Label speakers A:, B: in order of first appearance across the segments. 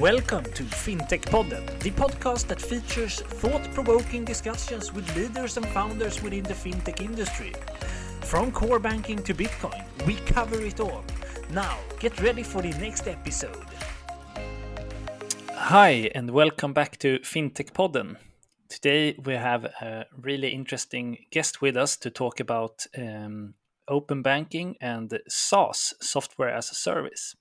A: Welcome to FinTech Podden, the podcast that features thought provoking discussions with leaders and founders within the fintech industry. From core banking to Bitcoin, we cover it all. Now, get ready for the next episode. Hi, and welcome back to FinTech Podden. Today, we have a really interesting guest with us to talk about um, open banking and SaaS, software as a service.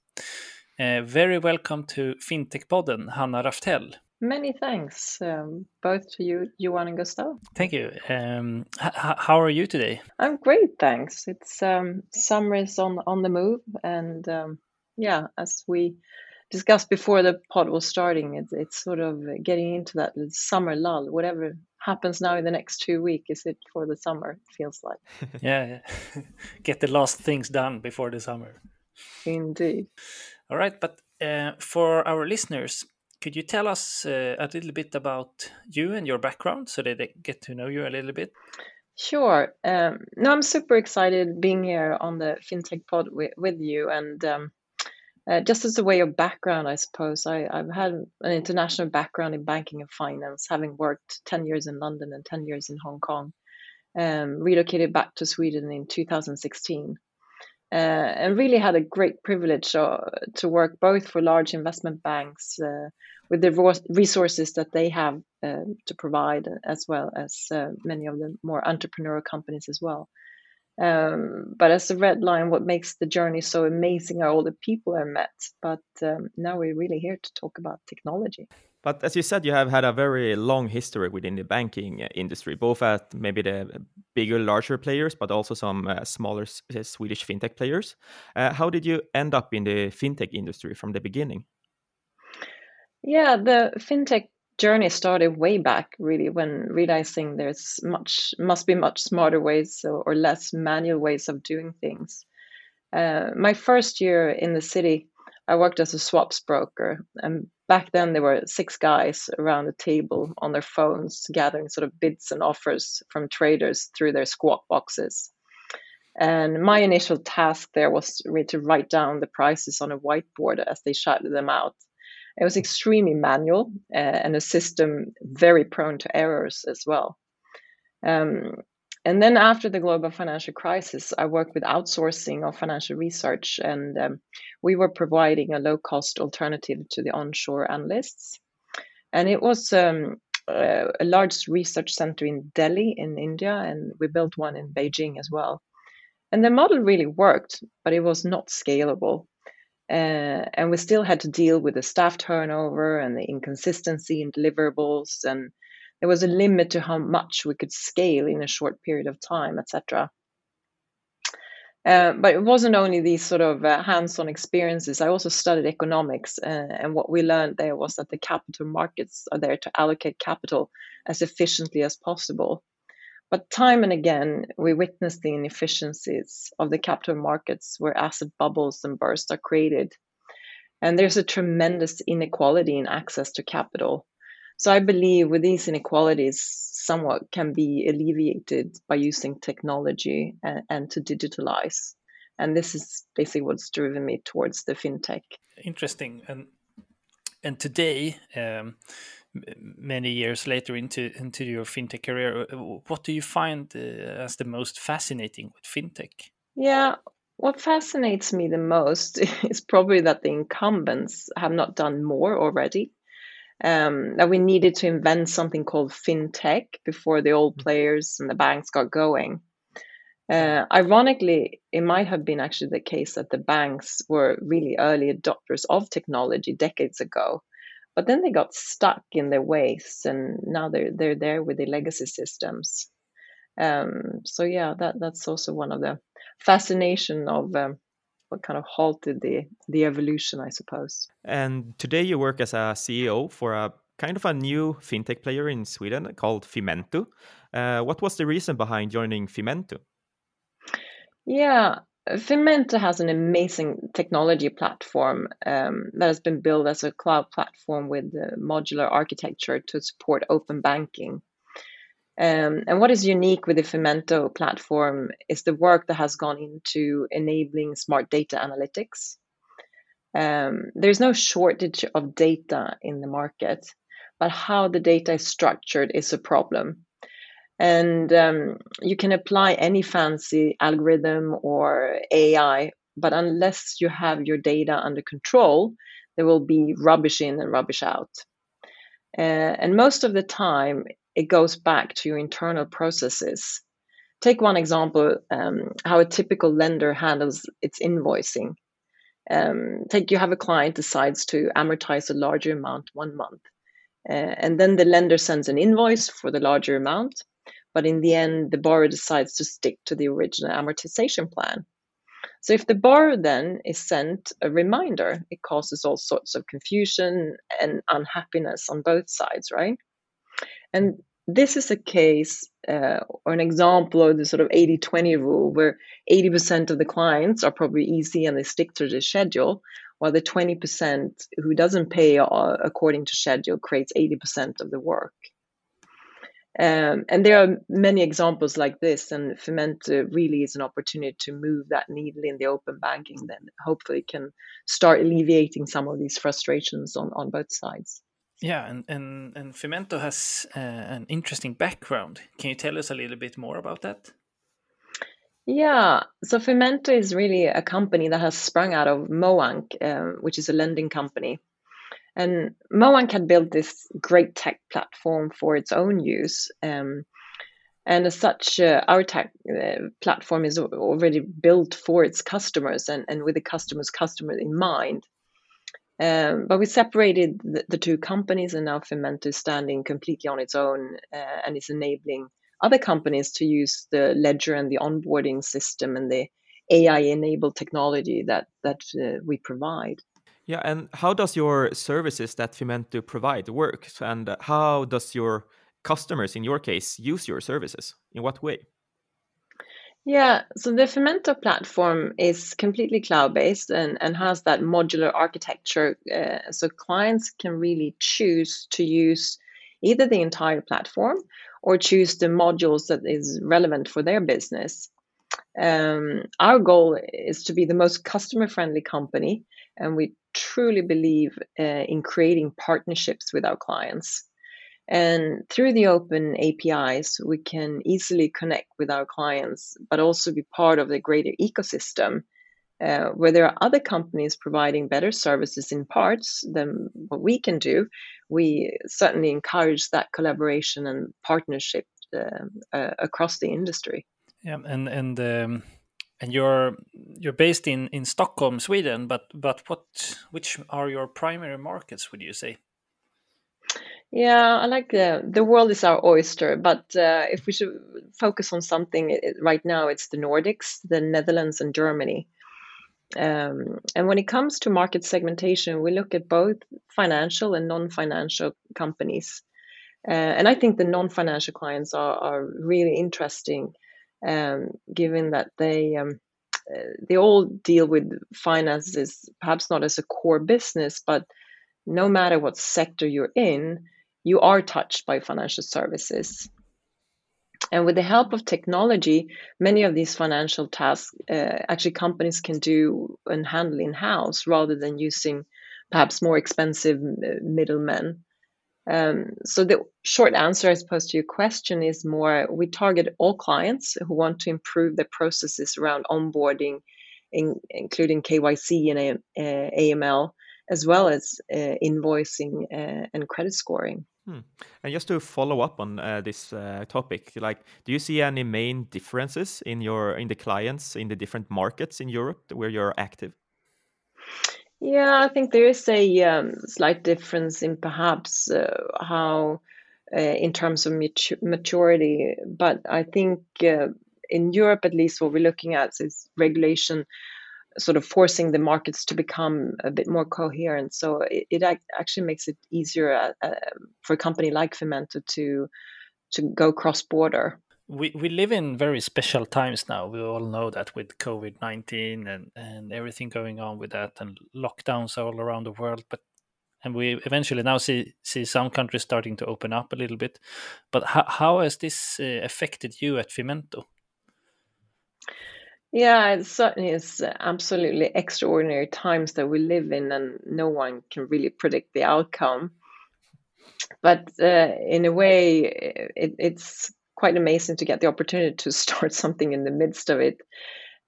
A: Uh, very welcome to FinTech Podden, Hanna Raftell.
B: Many thanks, um, both to you, Johan and Gustav.
A: Thank you. Um, how are you today?
B: I'm great, thanks. It's um, summer is on on the move, and um, yeah, as we discussed before the pod was starting, it's it's sort of getting into that summer lull. Whatever happens now in the next two weeks, is it for the summer? It feels like.
A: yeah, get the last things done before the summer.
B: Indeed.
A: All right, but uh, for our listeners, could you tell us uh, a little bit about you and your background so that they get to know you a little bit?
B: Sure. Um, no, I'm super excited being here on the FinTech Pod with, with you. And um, uh, just as a way of background, I suppose, I, have had an international background in banking and finance, having worked 10 years in London and 10 years in Hong Kong. Um, relocated back to Sweden in 2016 uh, and really had a great privilege uh, to work both for large investment banks uh, with the resources that they have um, to provide, as well as uh, many of the more entrepreneurial companies as well. Um, but as a red line, what makes the journey so amazing are all the people I met. But um, now we're really here to talk about technology.
C: But as you said, you have had a very long history within the banking uh, industry, both at maybe the bigger, larger players, but also some uh, smaller uh, Swedish fintech players. Uh, how did you end up in the fintech industry from the beginning?
B: Yeah, the fintech journey started way back, really, when realizing there's much must be much smarter ways or, or less manual ways of doing things. Uh, my first year in the city, I worked as a swaps broker, and back then there were six guys around the table on their phones gathering sort of bids and offers from traders through their squawk boxes. And my initial task there was really to write down the prices on a whiteboard as they shouted them out. It was extremely manual uh, and a system very prone to errors as well. Um, and then after the global financial crisis, I worked with outsourcing of financial research, and um, we were providing a low cost alternative to the onshore analysts. And it was um, a, a large research center in Delhi in India, and we built one in Beijing as well. And the model really worked, but it was not scalable. Uh, and we still had to deal with the staff turnover and the inconsistency in deliverables and there was a limit to how much we could scale in a short period of time, etc. Uh, but it wasn't only these sort of uh, hands-on experiences. I also studied economics, uh, and what we learned there was that the capital markets are there to allocate capital as efficiently as possible. But time and again, we witnessed the inefficiencies of the capital markets where asset bubbles and bursts are created. And there's a tremendous inequality in access to capital. So I believe with these inequalities, somewhat can be alleviated by using technology and, and to digitalize. And this is basically what's driven me towards the fintech.
A: Interesting. And and today, um, many years later into into your fintech career, uh, what do you find uh, as the most fascinating with fintech?
B: Yeah, what fascinates me the most is probably that the incumbents have not done more already um, that we needed to invent something called fintech before the old mm. players and the banks got going. Uh, ironically, it might have been actually the case that the banks were really early adopters of technology decades ago, but then they got stuck in their ways, and now they're they're there with the legacy systems. Um, so yeah, that that's also one of the fascination of um, kind of halted the the evolution, I suppose.
C: And today you work as a CEO for a kind of a new fintech player in Sweden called Fimento. Uh, what was the reason behind joining Fimento?
B: Yeah, Fimento has an amazing technology platform um, that has been built as a cloud platform with modular architecture to support open banking. Um, and what is unique with the Fimento platform is the work that has gone into enabling smart data analytics. Um, there's no shortage of data in the market, but how the data is structured is a problem. And um, you can apply any fancy algorithm or AI, but unless you have your data under control, there will be rubbish in and rubbish out. Uh, and most of the time, it goes back to your internal processes. Take one example um, how a typical lender handles its invoicing. Um, take you have a client decides to amortize a larger amount one month, uh, and then the lender sends an invoice for the larger amount, but in the end, the borrower decides to stick to the original amortization plan. So if the borrower then is sent a reminder, it causes all sorts of confusion and unhappiness on both sides, right? And this is a case uh, or an example of the sort of 80 20 rule where 80% of the clients are probably easy and they stick to the schedule while the 20% who doesn't pay according to schedule creates 80% of the work. Um, and there are many examples like this and Fimento really is an opportunity to move that needle in the open banking then hopefully can start alleviating some of these frustrations on, on both sides
A: yeah, and and and Fimento has uh, an interesting background. Can you tell us a little bit more about that?
B: Yeah, so Fimento is really a company that has sprung out of Moank, uh, which is a lending company. And Moank had built this great tech platform for its own use. Um, and as such, uh, our tech uh, platform is already built for its customers and, and with the customer's customer in mind. Um, but we separated the, the, two companies, and now Fimento is standing completely on its own uh, and is enabling other companies to use the ledger and the onboarding system and the AI-enabled technology that that uh, we provide.
C: Yeah, and how does your services that Fimento provide work, and how does your customers, in your case, use your services? In what way?
B: Yeah, so the Fimento platform is completely cloud-based and, and has that modular architecture. Uh, so clients can really choose to use either the entire platform or choose the modules that is relevant for their business. Um, our goal is to be the most customer-friendly company, and we truly believe uh, in creating partnerships with our clients. And through the open APIs, we can easily connect with our clients, but also be part of the greater ecosystem uh, where there are other companies providing better services in parts than what we can do. We certainly encourage that collaboration and partnership uh, uh, across the industry.
A: Yeah, and and um, and you're you're based in in Stockholm, Sweden, but but what which are your primary markets? Would you say?
B: Yeah, I like the the world is our oyster, but uh, if we should focus on something it, right now, it's the Nordics, the Netherlands, and Germany. Um, and when it comes to market segmentation, we look at both financial and non-financial companies. Uh, and I think the non-financial clients are, are really interesting, um, given that they um, uh, they all deal with finances, perhaps not as a core business, but no matter what sector you're in, you are touched by financial services. And with the help of technology, many of these financial tasks uh, actually companies can do and handle in house rather than using perhaps more expensive uh, middlemen. Um, so the short answer, I suppose, to your question is more we target all clients who want to improve their processes around onboarding, in, including KYC and uh, AML, as well as uh, invoicing uh, and credit scoring.
C: Hmm. And just to follow up on uh, this uh, topic, like, do you see any main differences in your in the clients in the different markets in Europe where you're active?
B: Yeah, I think there is a um, slight difference in perhaps uh, how, uh, in terms of matur maturity, but I think uh, in Europe, at least, what we're looking at is regulation sort of forcing the markets to become a bit more coherent. So it, it actually makes it easier uh, uh, for a company like Fimento to to go cross border.
A: We we live in very special times now. We all know that with COVID nineteen and and everything going on with that and lockdowns all around the world. But and we eventually now see see some countries starting to open up a little bit. But how how has this uh, affected you at Fimento?
B: Yeah, it certainly is absolutely extraordinary times that we live in, and no one can really predict the outcome. But uh, in a way, it, it's quite amazing to get the opportunity to start something in the midst of it.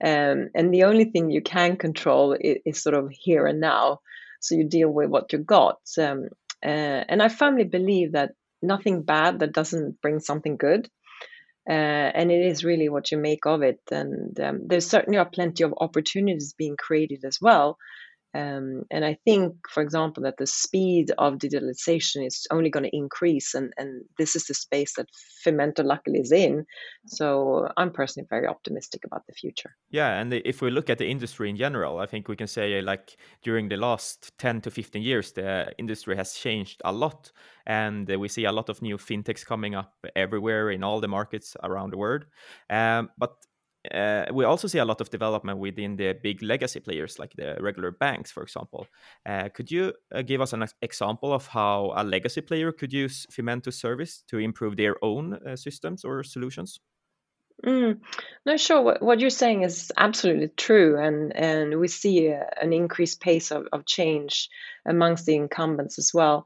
B: Um, and the only thing you can control is, is, sort of here and now. So you deal with what you got. Um, uh, and I firmly believe that nothing bad that doesn't bring something good. Uh, and it is really what you make of it. And um, there certainly are plenty of opportunities being created as well. Um, and I think, for example, that the speed of digitalization is only going to increase, and, and this is the space that Fimento luckily is in. So I'm personally very optimistic about the future.
C: Yeah, and if we look at the industry in general, I think we can say like during the last 10 to 15 years, the industry has changed a lot, and we see a lot of new fintechs coming up everywhere in all the markets around the world. Um, but uh, we also see a lot of development within the big legacy players like the regular banks for example uh, could you uh, give us an example of how a legacy player could use Fimento service to improve their own uh, systems or solutions
B: mm. no sure what, what, you're saying is absolutely true and and we see a, an increased pace of, of change amongst the incumbents as well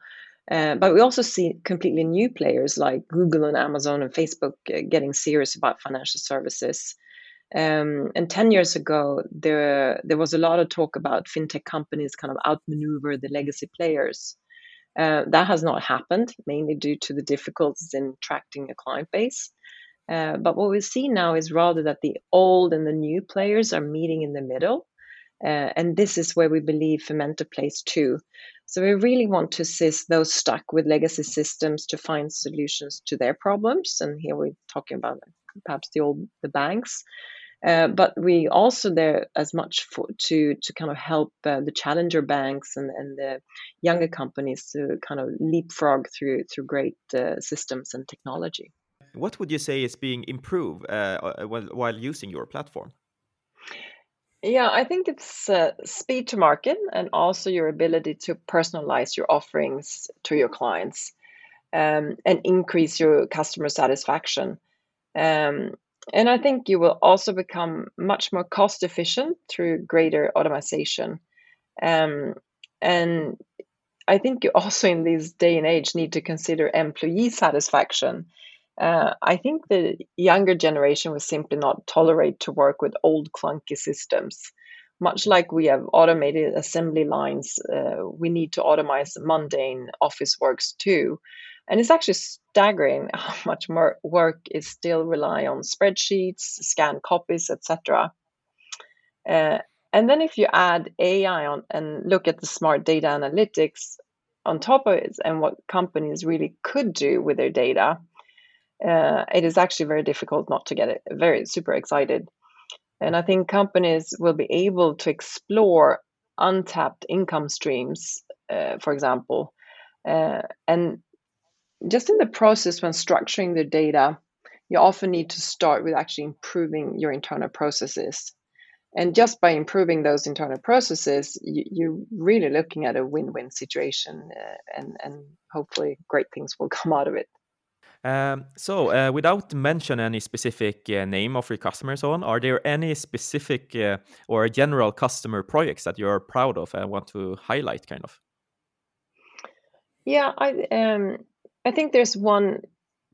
B: uh, but we also see completely new players like Google and Amazon and Facebook uh, getting serious about financial services. Um, and 10 years ago, there, there was a lot of talk about fintech companies kind of outmaneuver the legacy players. Uh, that has not happened, mainly due to the difficulties in attracting a client base. Uh, but what we see now is rather that the old and the new players are meeting in the middle. Uh, and this is where we believe Fimento plays too. So we really want to assist those stuck with legacy systems to find solutions to their problems. And here we're talking about perhaps the old the banks, uh, but we also there as much for, to to kind of help uh, the challenger banks and, and the younger companies to kind of leapfrog through through great uh, systems and technology.
C: What would you say is being improved uh, uh, while, while using your platform?
B: Yeah, I think it's speed to market and also your ability to personalize your offerings to your clients um, and increase your customer satisfaction. Um, and I think you will also become much more cost efficient through greater automation. Um, and I think you also, in this day and age, need to consider employee satisfaction. Uh, I think the younger generation will simply not tolerate to work with old clunky systems. Much like we have automated assembly lines, uh, we need to automate mundane office works too. And it's actually staggering how much more work is still rely on spreadsheets, scanned copies, etc. Uh, and then if you add AI on and look at the smart data analytics on top of it and what companies really could do with their data, uh, it is actually very difficult not to get it very super excited. And I think companies will be able to explore untapped income streams, uh, for example, uh, and just in the process when structuring the data, you often need to start with actually improving your internal processes. And just by improving those internal processes, you, are really looking at a win-win situation, uh, and and hopefully great things will come out of it.
C: Um, so, uh, without mention any specific uh, name of your customers on, are there any specific uh, or general customer projects that you're proud of and want to highlight, kind of?
B: Yeah, I um, I think there's one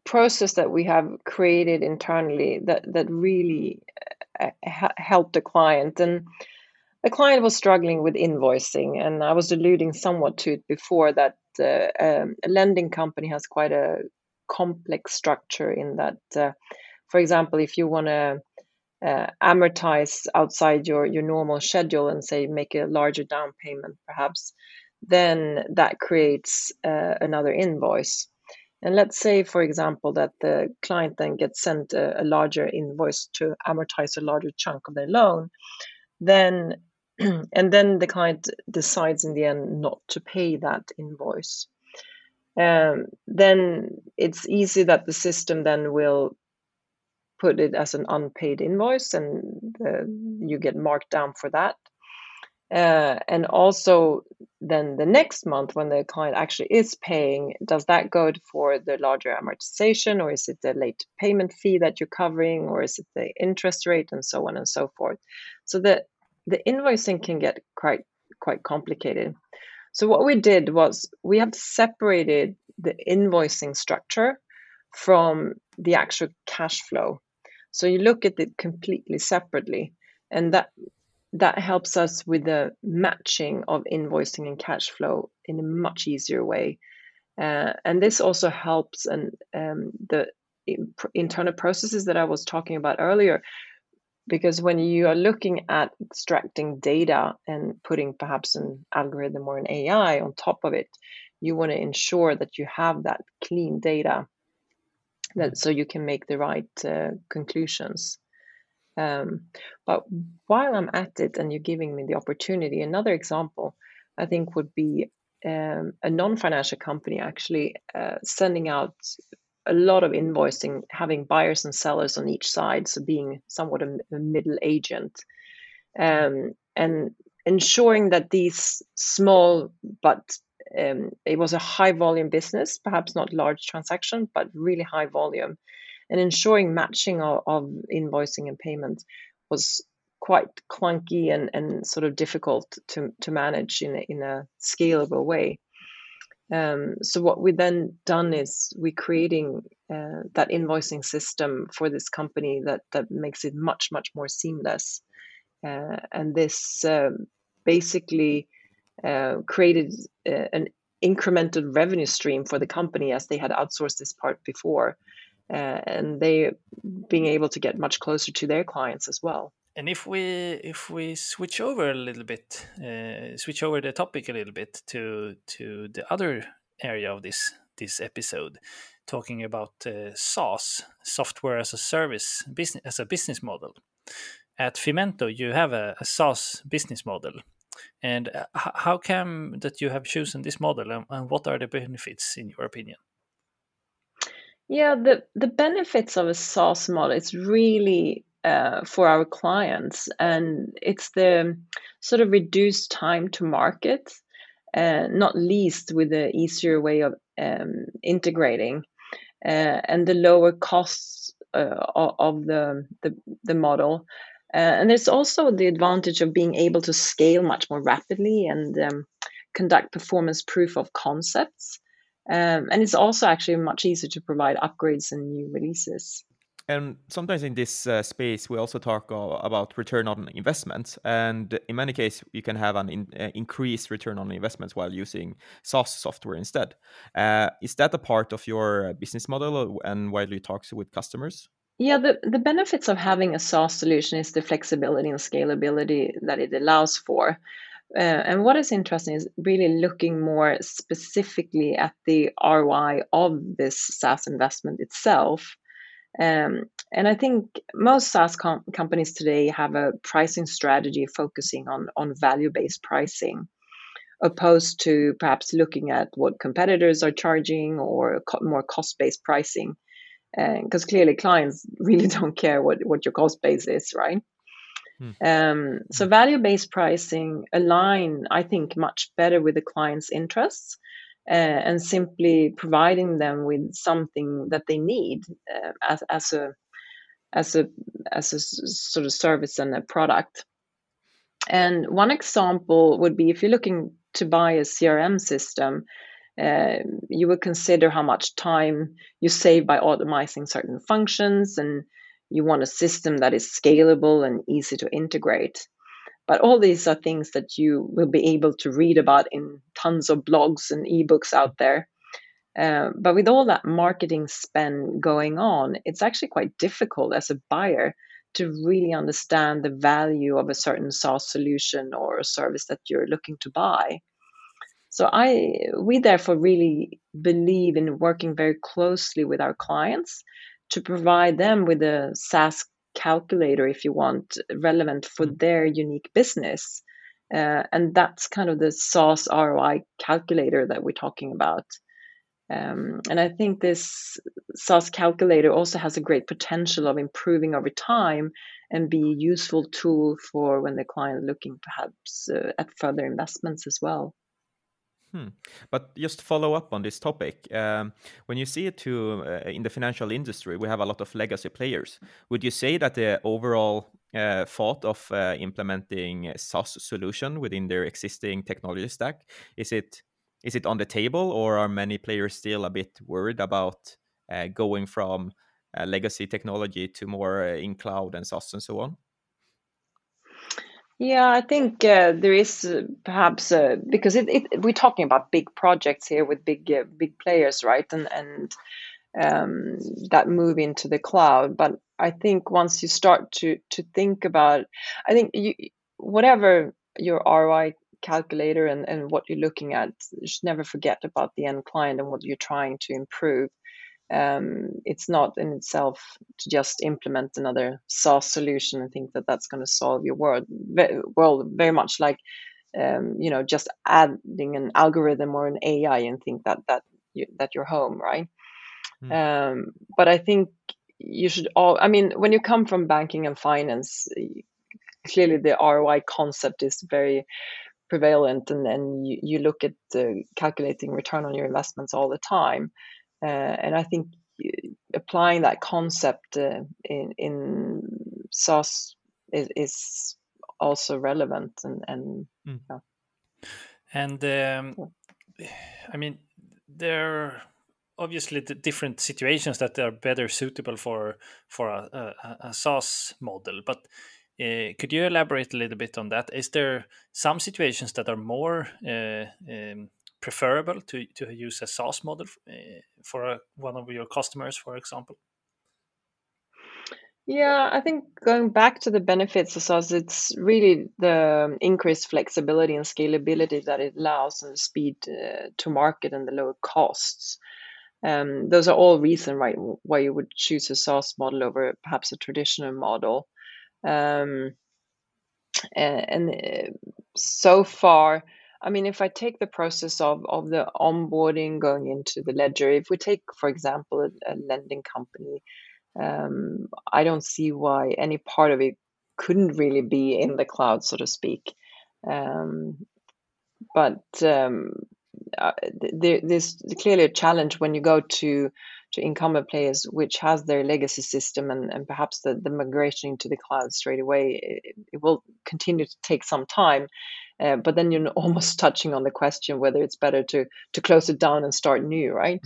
B: process that we have created internally that that really uh, helped the client. And a client was struggling with invoicing and i was alluding somewhat to it before that uh, um, a lending company has quite a complex structure in that uh, for example if you want to uh, amortize outside your your normal schedule and say make a larger down payment perhaps then that creates uh, another invoice and let's say, for example, that the client then gets sent a, a larger invoice to amortize a larger chunk of their loan, then and then the client decides in the end not to pay that invoice. Um, then it's easy that the system then will put it as an unpaid invoice and uh, you get marked down for that. Uh, and also, then the next month, when the client actually is paying, does that go for the larger amortization, or is it the late payment fee that you're covering, or is it the interest rate, and so on and so forth? So the the invoicing can get quite quite complicated. So what we did was we have separated the invoicing structure from the actual cash flow. So you look at it completely separately, and that that helps us with the matching of invoicing and cash flow in a much easier way. Uh, and this also helps and um, the internal processes that I was talking about earlier, because when you are looking at extracting data and putting perhaps an algorithm or an AI on top of it, you want to ensure that you have that clean data that so you can make the right uh, conclusions. Um, but while I'm at it and you're giving me the opportunity, another example I think would be um, a non financial company actually uh, sending out a lot of invoicing, having buyers and sellers on each side, so being somewhat a, a middle agent, um, and ensuring that these small but um, it was a high volume business, perhaps not large transaction, but really high volume and ensuring matching of, of invoicing and payments was quite clunky and, and sort of difficult to, to manage in a, in a scalable way. Um, so what we then done is we creating uh, that invoicing system for this company that that makes it much much more seamless, uh, and this uh, basically created uh, an incremental revenue stream for the company as they had outsourced this part before and they being able to get much closer to their clients as well.
A: And if we if we switch over a little bit, uh, switch over the topic a little bit to to the other area of this this episode, talking about uh, SaaS, software as a service, business as a business model. At Fimento, you have a, a SaaS business model, and uh, how come that you have chosen this model, and, and what are the benefits in your opinion?
B: Yeah, the the benefits of a SaaS model is really uh, for our clients, and it's the sort of reduced time to market, uh, not least with the easier way of um, integrating, uh, and the lower costs uh, of the, the the model. Uh, and there's also the advantage of being able to scale much more rapidly and um, conduct performance proof of concepts um, and it's also actually much easier to provide upgrades and new releases.
C: And sometimes in this uh, space, we also talk uh, about return on investment. And in many cases, you can have an in, uh, increased return on investments while using SaaS software instead. Uh, is that a part of your uh, business model and while you talk with customers?
B: Yeah, the, the benefits of having a SaaS solution is the flexibility and scalability that it allows for. Uh, and what is interesting is really looking more specifically at the ROI of this SaaS investment itself. Um, and I think most SaaS com- companies today have a pricing strategy focusing on, on value based pricing, opposed to perhaps looking at what competitors are charging or co- more cost based pricing. Because uh, clearly, clients really don't care what, what your cost base is, right? Hmm. Um, so hmm. value-based pricing align, I think, much better with the client's interests, uh, and simply providing them with something that they need uh, as as a as a as a sort of service and a product. And one example would be if you're looking to buy a CRM system, uh, you would consider how much time you save by automating certain functions and you want a system that is scalable and easy to integrate. But all these are things that you will be able to read about in tons of blogs and ebooks out there. Uh, but with all that marketing spend going on, it's actually quite difficult as a buyer to really understand the value of a certain SaaS solution or a service that you're looking to buy. So I we therefore really believe in working very closely with our clients to provide them with a SaaS calculator, if you want, relevant for mm. their unique business. Uh, and that's kind of the SaaS ROI calculator that we're talking about. Um, and I think this SaaS calculator also has a great potential of improving over time and be a useful tool for when the client looking perhaps uh, at further investments as well.
C: Hmm. But just to follow up on this topic. Um, when you see it to uh, in the financial industry, we have a lot of legacy players. Would you say that the overall uh, thought of uh, implementing a SaaS solution within their existing technology stack is it is it on the table, or are many players still a bit worried about uh, going from uh, legacy technology to more uh, in cloud and SaaS and so on?
B: Yeah, I think uh, there is uh, perhaps uh, because it, it, we're talking about big projects here with big uh, big players, right? And and um, that move into the cloud. But I think once you start to to think about, I think you whatever your ROI calculator and, and what you're looking at, you should never forget about the end client and what you're trying to improve um, it's not in itself to just implement another SaaS solution and think that that's going to solve your world. World very much like um, you know just adding an algorithm or an AI and think that that you, that you're home, right? Mm. Um, but I think you should all. I mean, when you come from banking and finance, clearly the ROI concept is very prevalent, and then you, you look at calculating return on your investments all the time. Uh, and I think applying that concept uh, in in SaaS is, is also relevant and and mm. yeah.
A: and um, I mean there are obviously the different situations that are better suitable for for a, a, a SaaS model, but uh, could you elaborate a little bit on that? Is there some situations that are more uh, um, preferable to, to use a SaaS model uh, for a, one of your customers, for example?
B: Yeah, I think going back to the benefits of SaaS, it's really the increased flexibility and scalability that it allows and the speed uh, to market and the lower costs. Um, those are all reasons, right, why you would choose a SaaS model over perhaps a traditional model. Um, and, and uh, so far, I mean, if I take the process of, of the onboarding going into the ledger, if we take, for example, a, a lending company, um, I don't see why any part of it couldn't really be in the cloud, so to speak. Um, but um, uh, there, there's clearly a challenge when you go to to incumbent players which has their legacy system and, and perhaps the, the migration into the cloud straight away it, it will continue to take some time uh, but then you're almost touching on the question whether it's better to to close it down and start new, right?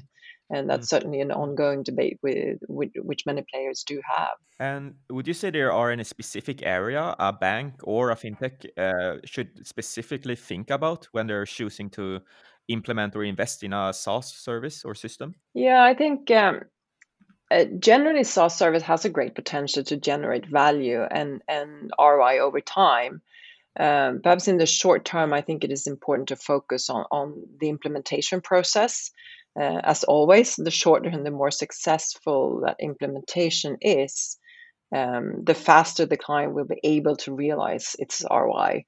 B: And that's mm. certainly an ongoing debate with, with, which many players do have.
C: And would you say there are any specific area a bank or a fintech uh, should specifically think about when they're choosing to implement or invest in a SaaS service or system?
B: Yeah, I think um, uh, generally SaaS service has a great potential to generate value and and ROI over time. Um, perhaps in the short term, I think it is important to focus on, on the implementation process. Uh, as always, the shorter and the more successful that implementation is, um, the faster the client will be able to realize its ROI.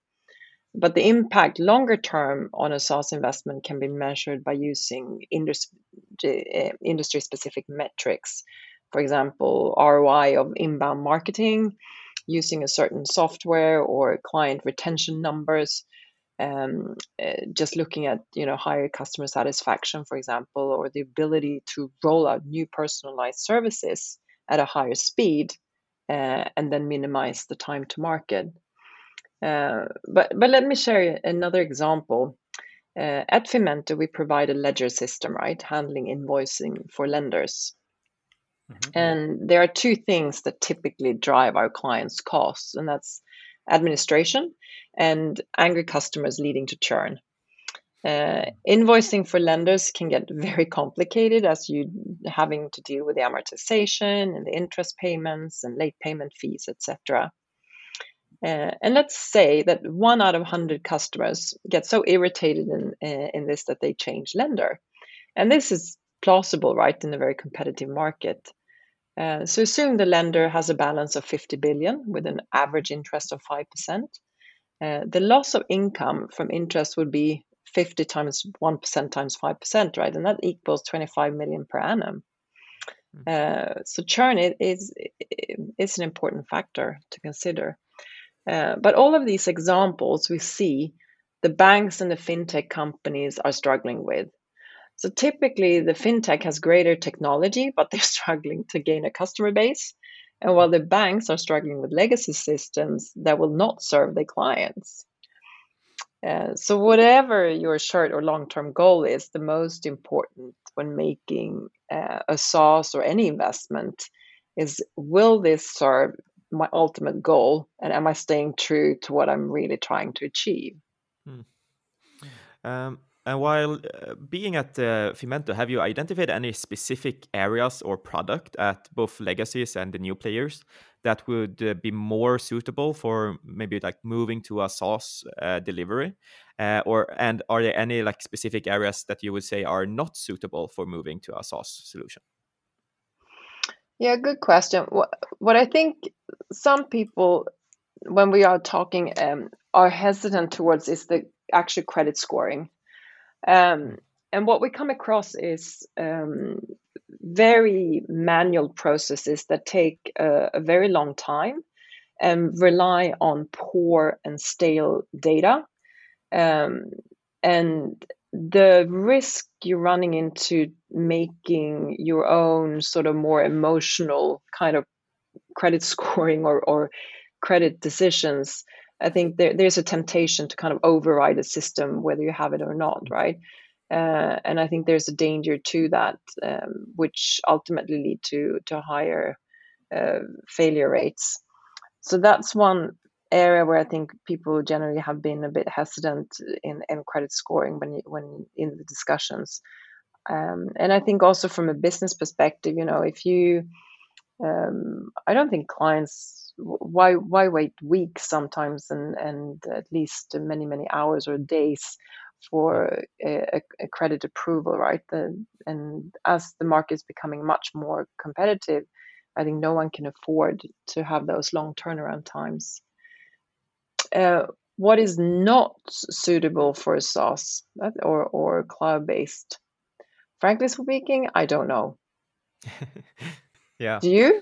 B: But the impact longer term on a SaaS investment can be measured by using industry, uh, industry specific metrics. For example, ROI of inbound marketing, using a certain software or client retention numbers um, uh, just looking at you know higher customer satisfaction for example or the ability to roll out new personalized services at a higher speed uh, and then minimize the time to market. Uh, but but let me share another example. Uh, at Fimento, we provide a ledger system, right, handling invoicing for lenders. Mm-hmm. And there are two things that typically drive our clients' costs, and that's administration and angry customers leading to churn. Uh, invoicing for lenders can get very complicated as you having to deal with the amortization and the interest payments and late payment fees, etc. Uh, and let's say that one out of 100 customers get so irritated in, uh, in this that they change lender. And this is plausible, right, in a very competitive market. Uh, so assume the lender has a balance of 50 billion with an average interest of 5%. Uh, the loss of income from interest would be 50 times 1% times 5%, right? And that equals 25 million per annum. Mm. Uh, so churn is is an important factor to consider. Uh, but all of these examples we see the banks and the fintech companies are struggling with. So typically, the fintech has greater technology, but they're struggling to gain a customer base. And while the banks are struggling with legacy systems that will not serve their clients. Uh, so, whatever your short or long term goal is, the most important when making uh, a SaaS or any investment is will this serve my ultimate goal? And am I staying true to what I'm really trying to achieve? Hmm.
C: Um, and while uh, being at uh, Fimento, have you identified any specific areas or product at both legacies and the new players that would uh, be more suitable for maybe like moving to a SaaS uh, delivery? Uh, or and are there any like specific areas that you would say are not suitable for moving to a SaaS solution?
B: Yeah, good question. What, what I think some people, when we are talking, um, are hesitant towards is the actual credit scoring. Um, and what we come across is um, very manual processes that take a, a, very long time and rely on poor and stale data. Um, and the risk you're running into making your own sort of more emotional kind of credit scoring or, or credit decisions I think there, there's a temptation to kind of override a system whether you have it or not, mm-hmm. right? Uh, and I think there's a danger to that, um, which ultimately lead to to higher uh, failure rates. So that's one area where I think people generally have been a bit hesitant in, in credit scoring when you, when in the discussions. Um, and I think also from a business perspective, you know, if you, um, I don't think clients why why wait weeks sometimes and and at least many many hours or days for a, a credit approval right? The, and as the market is becoming much more competitive i think no one can afford to have those long turnaround times. Uh, what is not suitable for a SaaS or or cloud based frankly speaking i don't know.
C: Yeah.
B: Do you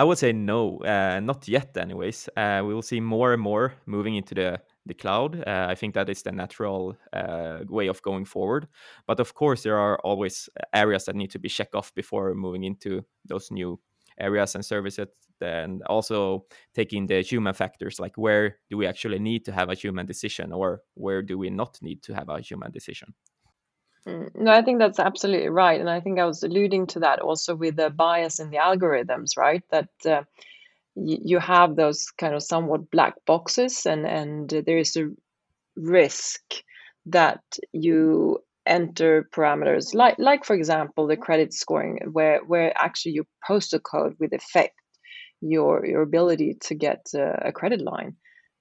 C: I would say no, uh, not yet. Anyways, uh, we will see more and more moving into the the cloud. Uh, I think that is the natural uh, way of going forward. But of course, there are always areas that need to be checked off before moving into those new areas and services. And also taking the human factors, like where do we actually need to have a human decision, or where do we not need to have a human decision?
B: Mm, no, I think that's absolutely right. And I think I was alluding to that also with the bias in the algorithms, right? That uh, y- you have those kind of somewhat black boxes, and, and there is a risk that you enter parameters like like for example the credit scoring where where actually your postal code will affect your your ability to get uh, a credit line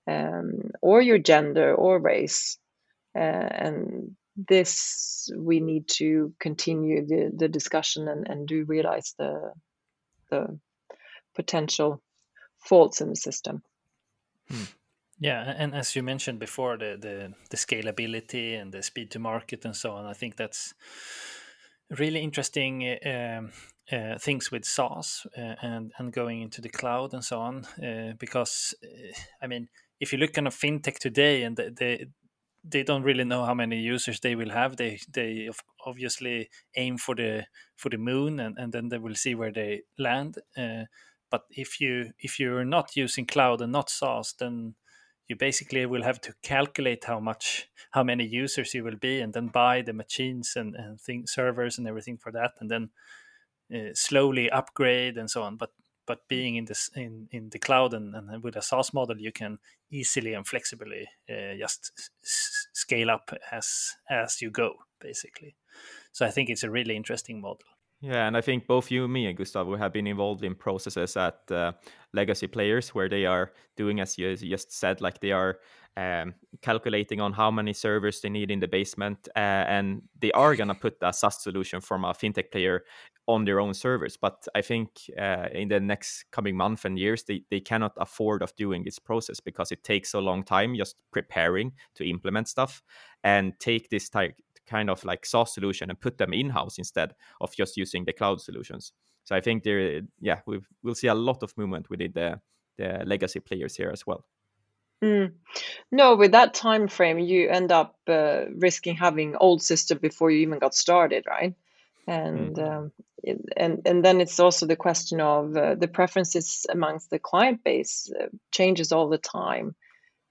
B: um, or your gender or race uh, and this we need to continue the, the discussion and, and do realize the the potential faults in the system.
A: Hmm. Yeah, and as you mentioned before, the, the the scalability and the speed to market and so on, I think that's really interesting um, uh, things with SaaS uh, and and going into the cloud and so on. Uh, because uh, I mean, if you look kind of fintech today and the, the they don't really know how many users they will have. They they obviously aim for the for the moon, and, and then they will see where they land. Uh, but if you if you're not using cloud and not SaaS, then you basically will have to calculate how much how many users you will be, and then buy the machines and and things, servers and everything for that, and then uh, slowly upgrade and so on. But but being in this in, in the cloud and, and with a SaaS model, you can easily and flexibly uh, just s- scale up as as you go, basically. So I think it's a really interesting model.
C: Yeah, and I think both you, and me, and Gustavo have been involved in processes at uh, legacy players where they are doing, as you just said, like they are um, calculating on how many servers they need in the basement, uh, and they are gonna put a SaaS solution from a fintech player on their own servers. But I think uh, in the next coming month and years, they, they cannot afford of doing this process because it takes a long time just preparing to implement stuff and take this type kind of like SaaS solution and put them in house instead of just using the cloud solutions. So I think there, yeah, we will see a lot of movement within the the legacy players here as well.
B: Mm. No, with that time frame, you end up uh, risking having old system before you even got started, right? And mm. um, and and then it's also the question of uh, the preferences amongst the client base uh, changes all the time,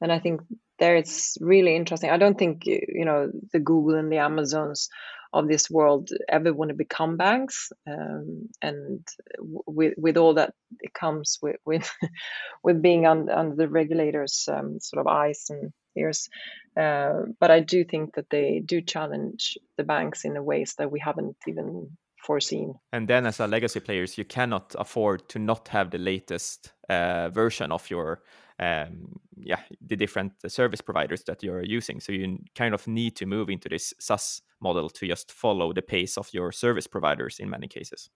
B: and I think there it's really interesting. I don't think you know the Google and the Amazons of this world ever want to become banks um, and with with all that it comes with with, with being under, under the regulators um, sort of eyes and ears uh, but i do think that they do challenge the banks in a ways that we haven't even foreseen.
C: And then as a legacy players you cannot afford to not have the latest uh, version of your um, yeah the different service providers that you're using. So you kind of need to move into this SaaS model to just follow the pace of your service providers in many cases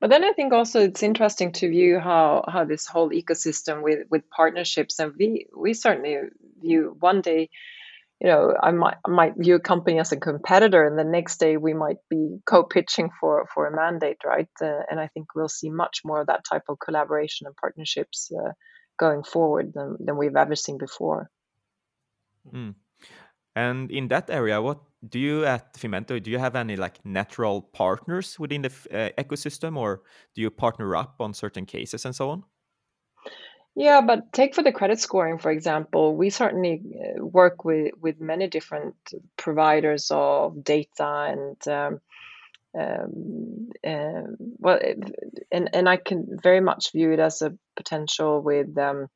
B: but then I think also it's interesting to view how how this whole ecosystem with with partnerships and we we certainly view one day you know I might might view a company as a competitor and the next day we might be co-pitching for for a mandate right uh, and I think we'll see much more of that type of collaboration and partnerships uh, going forward than, than we've ever seen before.
C: Mm. And in that area, what do you at Fimento? Do you have any like natural partners within the uh, ecosystem, or do you partner up on certain cases and so on?
B: Yeah, but take for the credit scoring, for example, we certainly uh, work with with many different providers of data and um, um, uh, well, and and I can very much view it as a potential with um,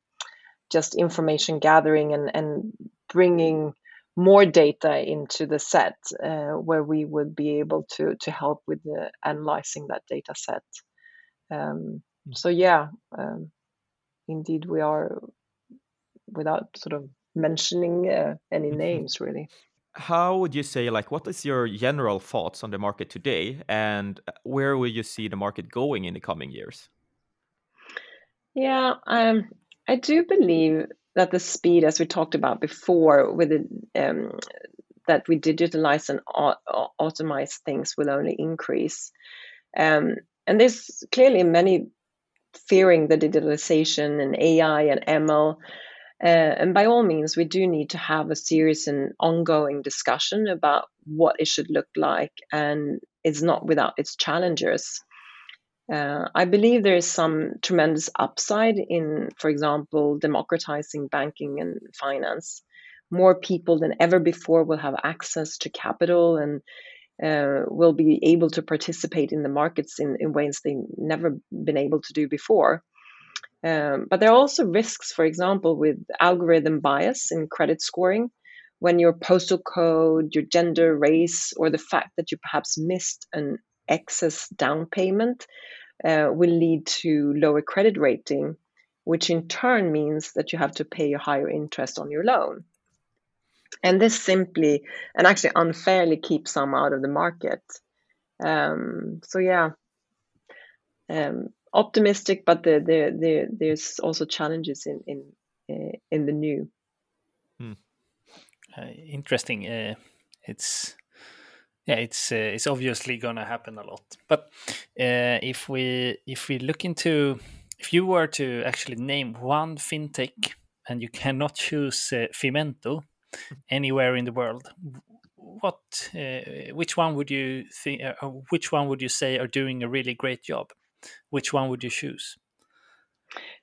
B: just information gathering and and bringing more data into the set uh, where we would be able to to help with the analyzing that data set. Um, mm. so yeah, um, indeed we are without sort of mentioning uh, any names really
C: how would you say like what is your general thoughts on the market today and uh, where will you see the market going in the coming years
B: yeah um, i do believe that the speed as we talked about before with the, um, that we digitalize and automate things will only increase um, and there's clearly many fearing the digitalization and ai and ml uh, and by all means, we do need to have a serious and ongoing discussion about what it should look like, and it's not without its challenges. Uh, I believe there is some tremendous upside in, for example, democratizing banking and finance. More people than ever before will have access to capital and uh, will be able to participate in the markets in, in ways they've never been able to do before. Um, but there are also risks, for example, with algorithm bias in credit scoring, when your postal code, your gender, race, or the fact that you perhaps missed an excess down payment uh, will lead to lower credit rating, which in turn means that you have to pay a higher interest on your loan. And this simply and actually unfairly keeps some out of the market. Um, so, yeah. Um, optimistic, but the, the, the, there's also challenges in in uh, in the new.
A: Hmm. Uh, interesting. Uh, it's yeah, it's uh, it's obviously going to happen a lot. But uh, if we if we look into if you were to actually name one fintech and you cannot choose uh, Fimento anywhere in the world, what which one would you think? which one would you say are doing a really great job? which one would you choose?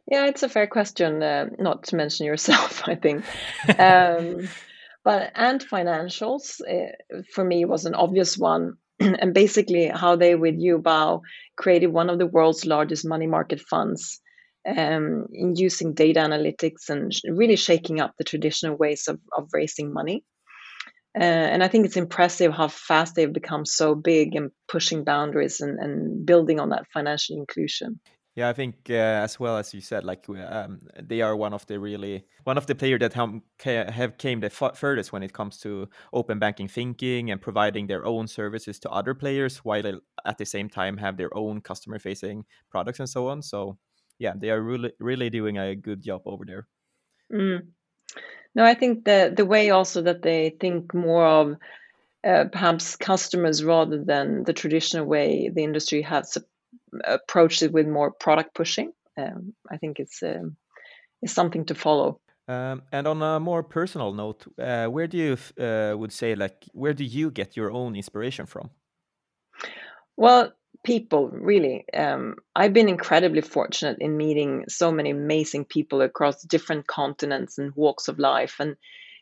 B: Yeah, it's a fair question. Uh, not to mention yourself, I think. um, but Ant Financials uh, for me was an obvious one, and basically how they with Yu'e Bao created one of the world's largest money market funds. Um, using data analytics and really shaking up the traditional ways of, of raising money. Uh, and I think it's impressive how fast they've become so big and pushing boundaries and, and building on that financial inclusion.
C: Yeah, I think uh, as well as you said, like um, they are one of the really one of the players that have came the furthest when it comes to open banking thinking and providing their own services to other players, while at the same time have their own customer facing products and so on. So yeah, they are really really doing a good job over there.
B: Mm. No, I think the the way also that they think more of uh, perhaps customers rather than the traditional way the industry has approached it with more product pushing. Um, I think it's um, it's something to follow.
C: Um, and on a more personal note, uh, where do you uh, would say like where do you get your own inspiration from?
B: Well, people really. Um, I've been incredibly fortunate in meeting so many amazing people across different continents and walks of life, and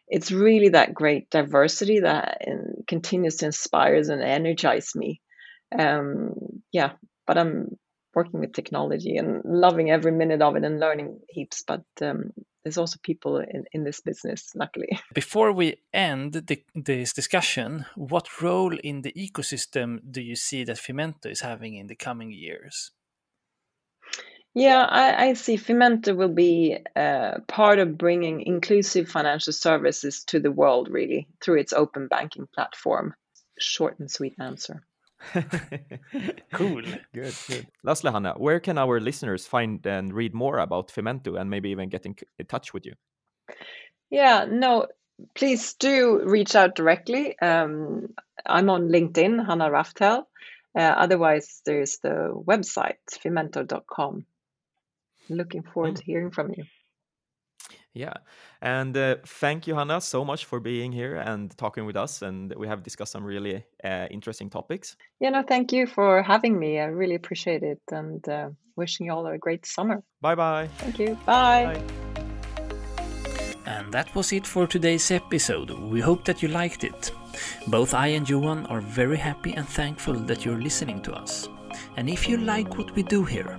B: it's really that great diversity that uh, continues to inspire and energize me. Um, yeah, but I'm working with technology and loving every minute of it and learning heaps. But um, there's also people in, in this business, luckily.
A: Before we end the, this discussion, what role in the ecosystem do you see that Fimento is having in the coming years?
B: Yeah, I, I see Fimento will be uh, part of bringing inclusive financial services to the world, really, through its open banking platform. Short and sweet answer.
A: cool.
C: Good, good. Lastly, Hanna, where can our listeners find and read more about Fimento and maybe even get in, in touch with you?
B: Yeah, no, please do reach out directly. Um, I'm on LinkedIn, Hanna Raftel. Uh, otherwise, there's the website, fimento.com. Looking forward mm. to hearing from you.
C: Yeah. And uh, thank you, Hanna, so much for being here and talking with us. And we have discussed some really uh, interesting topics.
B: Yeah, no, thank you for having me. I really appreciate it and uh, wishing you all a great summer.
C: Bye bye.
B: Thank you. Bye. bye.
A: And that was it for today's episode. We hope that you liked it. Both I and Johan are very happy and thankful that you're listening to us. And if you like what we do here,